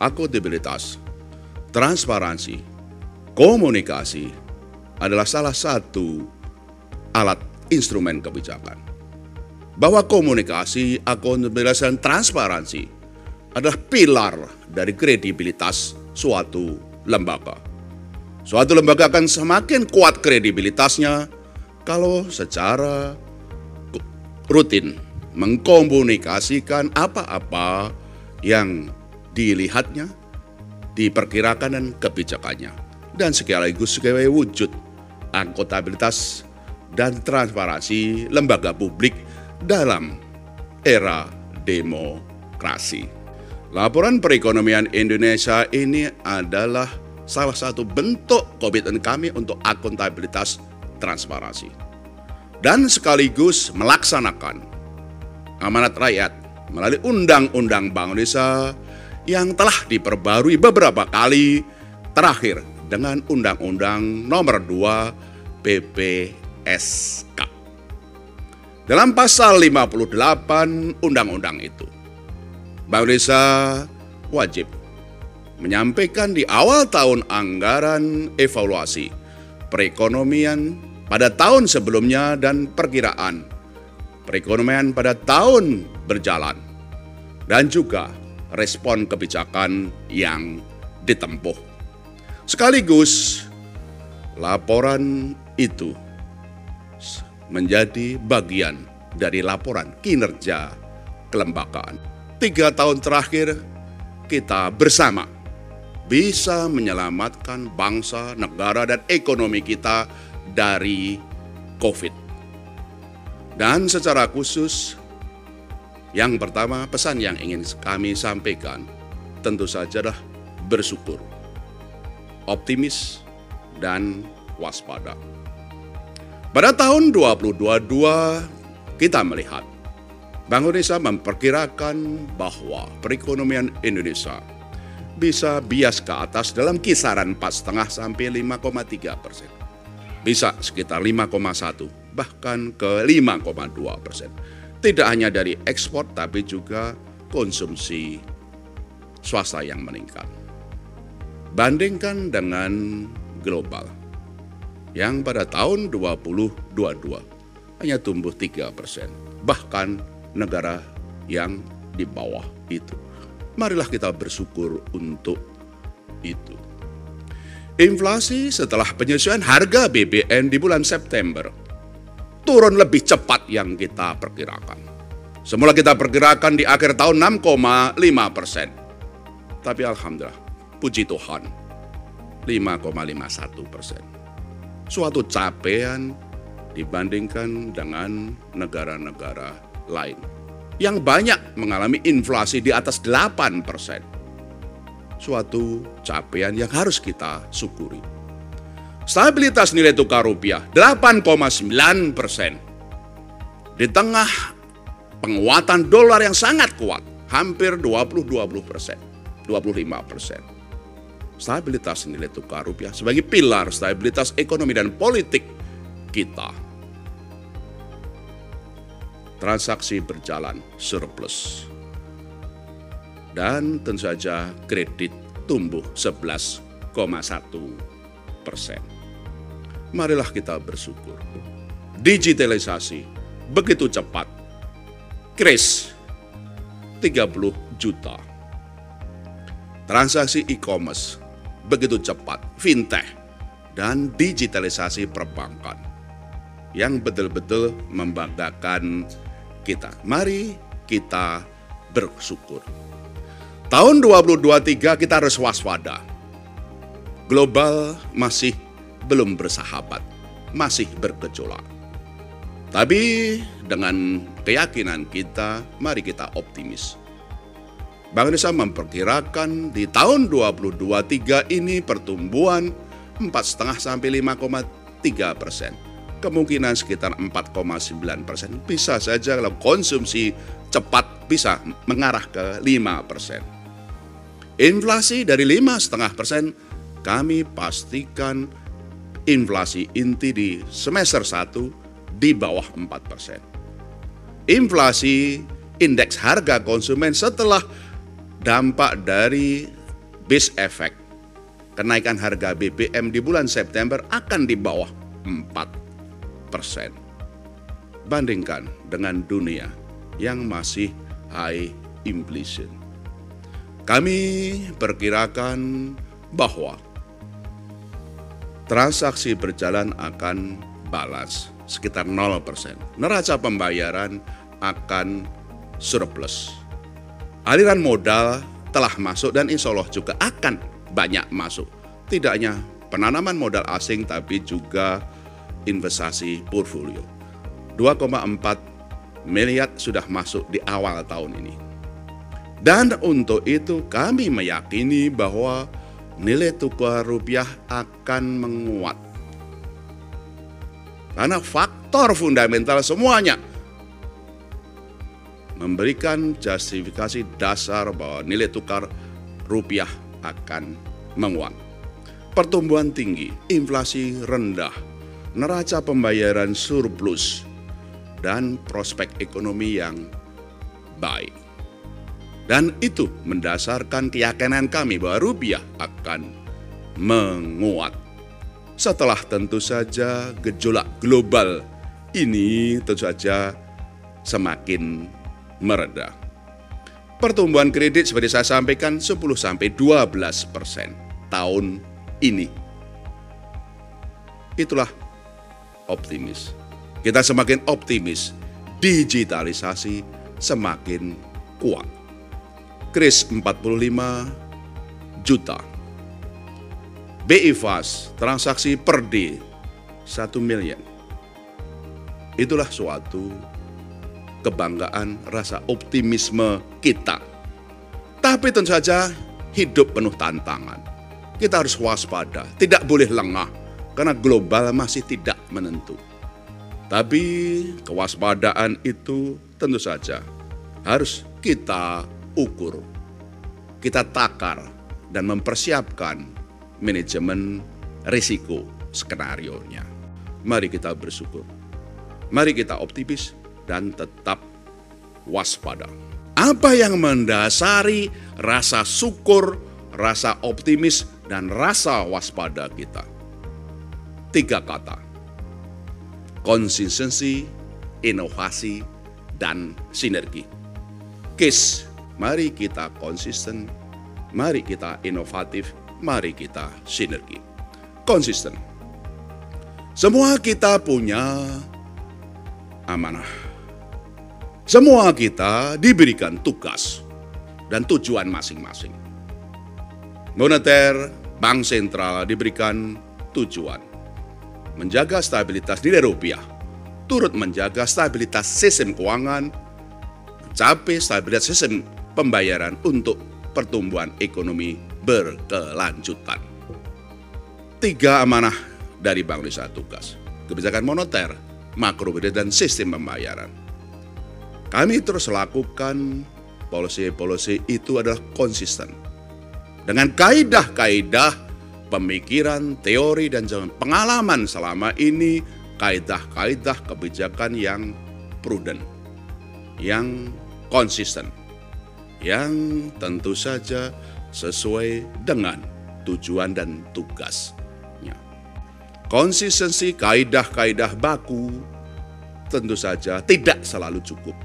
akuntabilitas, transparansi, komunikasi adalah salah satu alat instrumen kebijakan. Bahwa komunikasi, akuntabilitas, dan transparansi adalah pilar dari kredibilitas suatu lembaga. Suatu lembaga akan semakin kuat kredibilitasnya kalau secara rutin mengkomunikasikan apa-apa yang dilihatnya, diperkirakan dan kebijakannya. Dan sekaligus sebagai wujud akuntabilitas dan transparansi lembaga publik dalam era demokrasi. Laporan perekonomian Indonesia ini adalah salah satu bentuk komitmen kami untuk akuntabilitas transparansi. Dan sekaligus melaksanakan amanat rakyat melalui Undang-Undang Bank Indonesia yang telah diperbarui beberapa kali terakhir dengan Undang-Undang Nomor 2 PPSK. Dalam pasal 58 undang-undang itu, Bank Indonesia wajib menyampaikan di awal tahun anggaran evaluasi perekonomian pada tahun sebelumnya dan perkiraan perekonomian pada tahun berjalan dan juga respon kebijakan yang ditempuh. Sekaligus laporan itu menjadi bagian dari laporan kinerja kelembagaan. Tiga tahun terakhir kita bersama bisa menyelamatkan bangsa, negara, dan ekonomi kita dari COVID. Dan secara khusus yang pertama, pesan yang ingin kami sampaikan tentu saja adalah bersyukur, optimis, dan waspada. Pada tahun 2022, kita melihat Bank Indonesia memperkirakan bahwa perekonomian Indonesia bisa bias ke atas dalam kisaran 4,5 sampai 5,3 persen. Bisa sekitar 5,1 bahkan ke 5,2 persen tidak hanya dari ekspor tapi juga konsumsi swasta yang meningkat. Bandingkan dengan global yang pada tahun 2022 hanya tumbuh 3 persen. Bahkan negara yang di bawah itu. Marilah kita bersyukur untuk itu. Inflasi setelah penyesuaian harga BBM di bulan September turun lebih cepat yang kita perkirakan. Semula kita perkirakan di akhir tahun 6,5 persen. Tapi Alhamdulillah, puji Tuhan, 5,51 persen. Suatu capaian dibandingkan dengan negara-negara lain yang banyak mengalami inflasi di atas 8 persen. Suatu capaian yang harus kita syukuri. Stabilitas nilai tukar rupiah 8,9 persen. Di tengah penguatan dolar yang sangat kuat, hampir 20-20 persen, 25 persen. Stabilitas nilai tukar rupiah sebagai pilar stabilitas ekonomi dan politik kita. Transaksi berjalan surplus. Dan tentu saja kredit tumbuh 11,1 persen marilah kita bersyukur. Digitalisasi begitu cepat. Kris 30 juta. Transaksi e-commerce begitu cepat. Fintech dan digitalisasi perbankan yang betul-betul membanggakan kita. Mari kita bersyukur. Tahun 2023 kita harus waspada. Global masih belum bersahabat, masih bergejolak. Tapi dengan keyakinan kita, mari kita optimis. Bank Indonesia memperkirakan di tahun 2023 ini pertumbuhan 4,5 sampai 5,3 persen. Kemungkinan sekitar 4,9 persen. Bisa saja kalau konsumsi cepat bisa mengarah ke 5 persen. Inflasi dari 5,5 persen kami pastikan inflasi inti di semester 1 di bawah 4 persen. Inflasi indeks harga konsumen setelah dampak dari base effect kenaikan harga BBM di bulan September akan di bawah 4 persen. Bandingkan dengan dunia yang masih high inflation. Kami perkirakan bahwa transaksi berjalan akan balas sekitar 0%. Neraca pembayaran akan surplus. Aliran modal telah masuk dan insya Allah juga akan banyak masuk. Tidak hanya penanaman modal asing tapi juga investasi portfolio. 2,4 miliar sudah masuk di awal tahun ini. Dan untuk itu kami meyakini bahwa nilai tukar rupiah akan menguat karena faktor fundamental semuanya memberikan justifikasi dasar bahwa nilai tukar rupiah akan menguat. Pertumbuhan tinggi, inflasi rendah, neraca pembayaran surplus, dan prospek ekonomi yang baik. Dan itu mendasarkan keyakinan kami bahwa rupiah akan menguat setelah tentu saja gejolak global ini tentu saja semakin mereda. Pertumbuhan kredit seperti saya sampaikan 10 sampai 12 persen tahun ini. Itulah optimis. Kita semakin optimis, digitalisasi semakin kuat. Kris 45 juta BI transaksi per D 1 miliar. Itulah suatu kebanggaan, rasa optimisme kita. Tapi tentu saja hidup penuh tantangan. Kita harus waspada, tidak boleh lengah karena global masih tidak menentu. Tapi kewaspadaan itu tentu saja harus kita ukur, kita takar dan mempersiapkan manajemen risiko skenario-nya. Mari kita bersyukur. Mari kita optimis dan tetap waspada. Apa yang mendasari rasa syukur, rasa optimis, dan rasa waspada kita? Tiga kata. Konsistensi, inovasi, dan sinergi. Case, mari kita konsisten, mari kita inovatif, mari kita sinergi. Konsisten. Semua kita punya amanah. Semua kita diberikan tugas dan tujuan masing-masing. Moneter, bank sentral diberikan tujuan menjaga stabilitas nilai rupiah, turut menjaga stabilitas sistem keuangan, mencapai stabilitas sistem pembayaran untuk pertumbuhan ekonomi berkelanjutan. Tiga amanah dari Bank Indonesia tugas. Kebijakan moneter, makro dan sistem pembayaran. Kami terus lakukan polisi-polisi itu adalah konsisten. Dengan kaidah-kaidah pemikiran, teori, dan pengalaman selama ini, kaidah-kaidah kebijakan yang prudent, yang konsisten, yang tentu saja sesuai dengan tujuan dan tugasnya. Konsistensi kaidah-kaidah baku tentu saja tidak selalu cukup.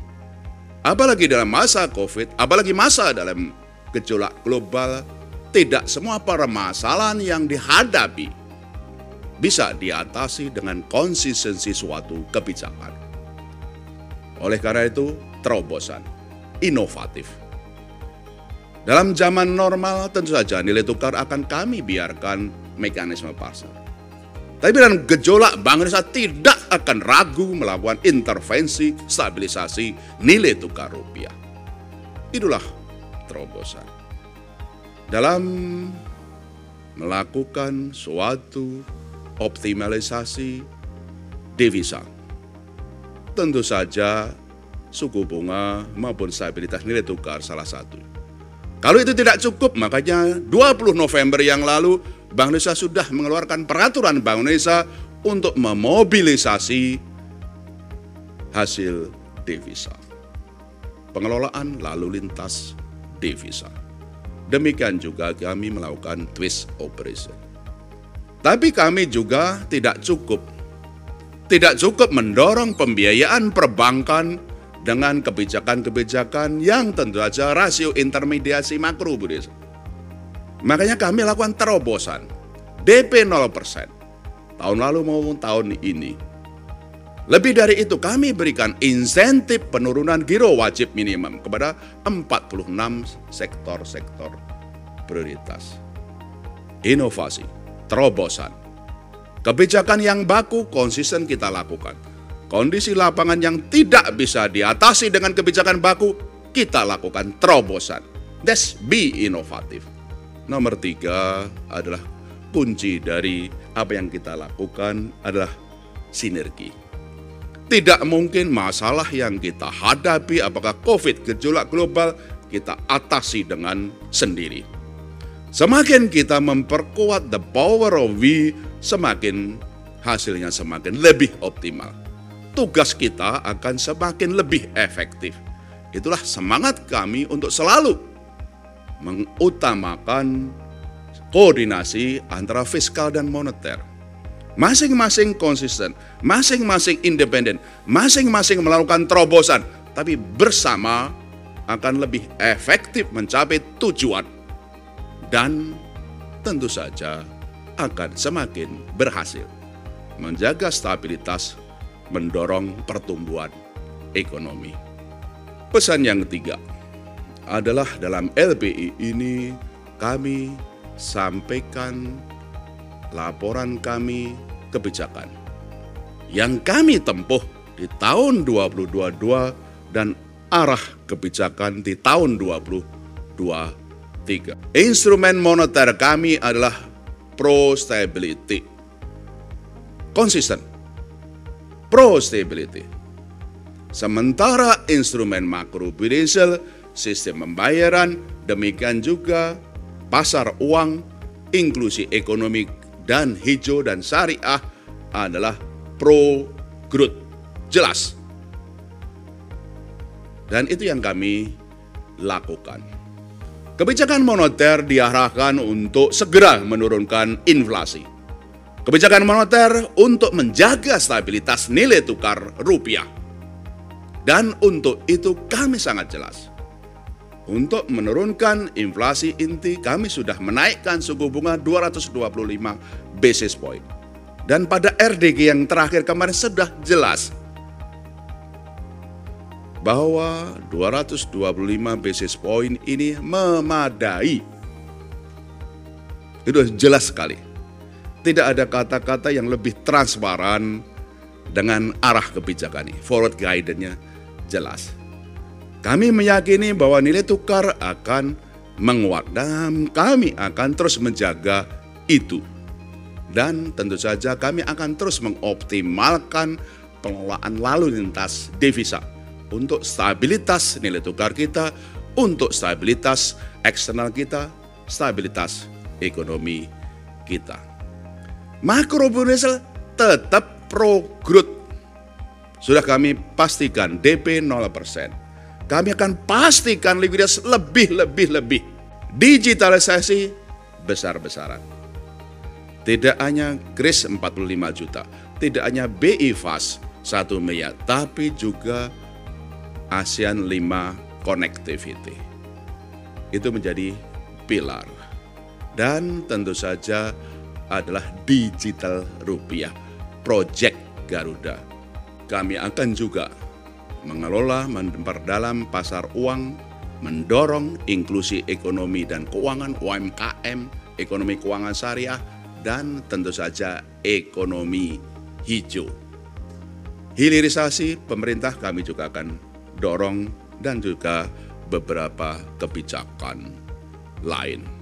Apalagi dalam masa COVID, apalagi masa dalam gejolak global, tidak semua permasalahan yang dihadapi bisa diatasi dengan konsistensi suatu kebijakan. Oleh karena itu, terobosan, inovatif, dalam zaman normal tentu saja nilai tukar akan kami biarkan mekanisme pasar. Tapi dalam gejolak Bank Indonesia tidak akan ragu melakukan intervensi stabilisasi nilai tukar rupiah. Itulah terobosan. Dalam melakukan suatu optimalisasi devisa. Tentu saja suku bunga maupun stabilitas nilai tukar salah satu kalau itu tidak cukup, makanya 20 November yang lalu Bank Indonesia sudah mengeluarkan peraturan Bank Indonesia untuk memobilisasi hasil devisa. Pengelolaan lalu lintas devisa. Demikian juga kami melakukan twist operation. Tapi kami juga tidak cukup tidak cukup mendorong pembiayaan perbankan dengan kebijakan-kebijakan yang tentu saja rasio intermediasi makro, Bu Desa. Makanya kami lakukan terobosan DP 0% tahun lalu maupun tahun ini. Lebih dari itu kami berikan insentif penurunan giro wajib minimum kepada 46 sektor-sektor prioritas. Inovasi, terobosan, Kebijakan yang baku konsisten kita lakukan. Kondisi lapangan yang tidak bisa diatasi dengan kebijakan baku, kita lakukan terobosan. That's be inovatif. Nomor tiga adalah kunci dari apa yang kita lakukan adalah sinergi. Tidak mungkin masalah yang kita hadapi apakah COVID gejolak global kita atasi dengan sendiri. Semakin kita memperkuat the power of we semakin hasilnya semakin lebih optimal. Tugas kita akan semakin lebih efektif. Itulah semangat kami untuk selalu mengutamakan koordinasi antara fiskal dan moneter. Masing-masing konsisten, masing-masing independen, masing-masing melakukan terobosan, tapi bersama akan lebih efektif mencapai tujuan. Dan tentu saja akan semakin berhasil menjaga stabilitas, mendorong pertumbuhan ekonomi. Pesan yang ketiga adalah dalam LPI ini kami sampaikan laporan kami kebijakan yang kami tempuh di tahun 2022 dan arah kebijakan di tahun 2023. Instrumen moneter kami adalah pro stability. Konsisten. Pro stability. Sementara instrumen makro prudential, sistem pembayaran, demikian juga pasar uang, inklusi ekonomi dan hijau dan syariah adalah pro growth. Jelas. Dan itu yang kami lakukan. Kebijakan moneter diarahkan untuk segera menurunkan inflasi. Kebijakan moneter untuk menjaga stabilitas nilai tukar rupiah. Dan untuk itu kami sangat jelas. Untuk menurunkan inflasi inti, kami sudah menaikkan suku bunga 225 basis point. Dan pada RDG yang terakhir kemarin sudah jelas bahwa 225 basis point ini memadai. Itu jelas sekali. Tidak ada kata-kata yang lebih transparan dengan arah kebijakan ini. Forward guidance-nya jelas. Kami meyakini bahwa nilai tukar akan menguat dan kami akan terus menjaga itu. Dan tentu saja kami akan terus mengoptimalkan pengelolaan lalu lintas devisa untuk stabilitas nilai tukar kita, untuk stabilitas eksternal kita, stabilitas ekonomi kita. Makro Indonesia tetap pro growth. Sudah kami pastikan DP 0%. Kami akan pastikan likuiditas lebih, lebih, lebih. Digitalisasi besar-besaran. Tidak hanya Kris 45 juta, tidak hanya BI Fast 1 miliar, tapi juga ASEAN 5 Connectivity. Itu menjadi pilar. Dan tentu saja adalah digital rupiah, Project Garuda. Kami akan juga mengelola, memperdalam pasar uang, mendorong inklusi ekonomi dan keuangan UMKM, ekonomi keuangan syariah, dan tentu saja ekonomi hijau. Hilirisasi pemerintah kami juga akan dorong dan juga beberapa kebijakan lain.